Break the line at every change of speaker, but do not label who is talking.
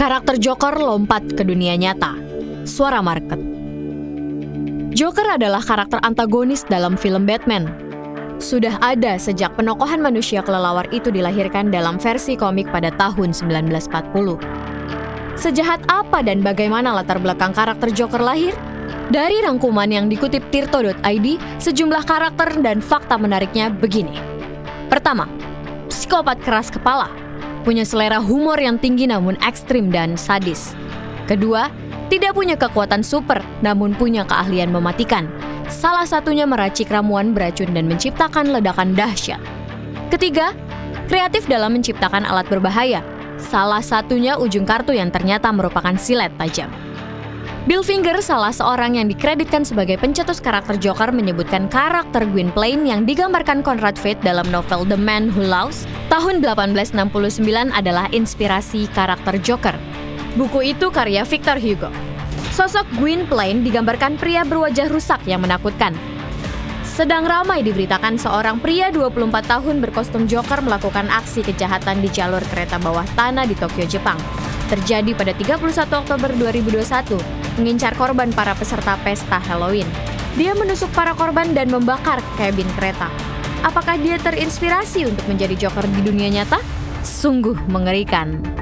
Karakter Joker lompat ke dunia nyata. Suara market. Joker adalah karakter antagonis dalam film Batman. Sudah ada sejak penokohan manusia kelelawar itu dilahirkan dalam versi komik pada tahun 1940. Sejahat apa dan bagaimana latar belakang karakter Joker lahir? Dari rangkuman yang dikutip tirto.id, sejumlah karakter dan fakta menariknya begini. Pertama, psikopat keras kepala, punya selera humor yang tinggi namun ekstrim dan sadis. Kedua, tidak punya kekuatan super, namun punya keahlian mematikan. Salah satunya meracik ramuan beracun dan menciptakan ledakan dahsyat. Ketiga, kreatif dalam menciptakan alat berbahaya. Salah satunya ujung kartu yang ternyata merupakan silet tajam. Bill Finger, salah seorang yang dikreditkan sebagai pencetus karakter Joker, menyebutkan karakter Gwynplaine yang digambarkan Conrad Veidt dalam novel The Man Who Loves tahun 1869 adalah inspirasi karakter Joker. Buku itu karya Victor Hugo. Sosok Gwynplaine digambarkan pria berwajah rusak yang menakutkan. Sedang ramai diberitakan seorang pria 24 tahun berkostum Joker melakukan aksi kejahatan di jalur kereta bawah tanah di Tokyo, Jepang. Terjadi pada 31 Oktober 2021, mengincar korban para peserta pesta Halloween. Dia menusuk para korban dan membakar kabin kereta. Apakah dia terinspirasi untuk menjadi Joker di dunia nyata? Sungguh mengerikan.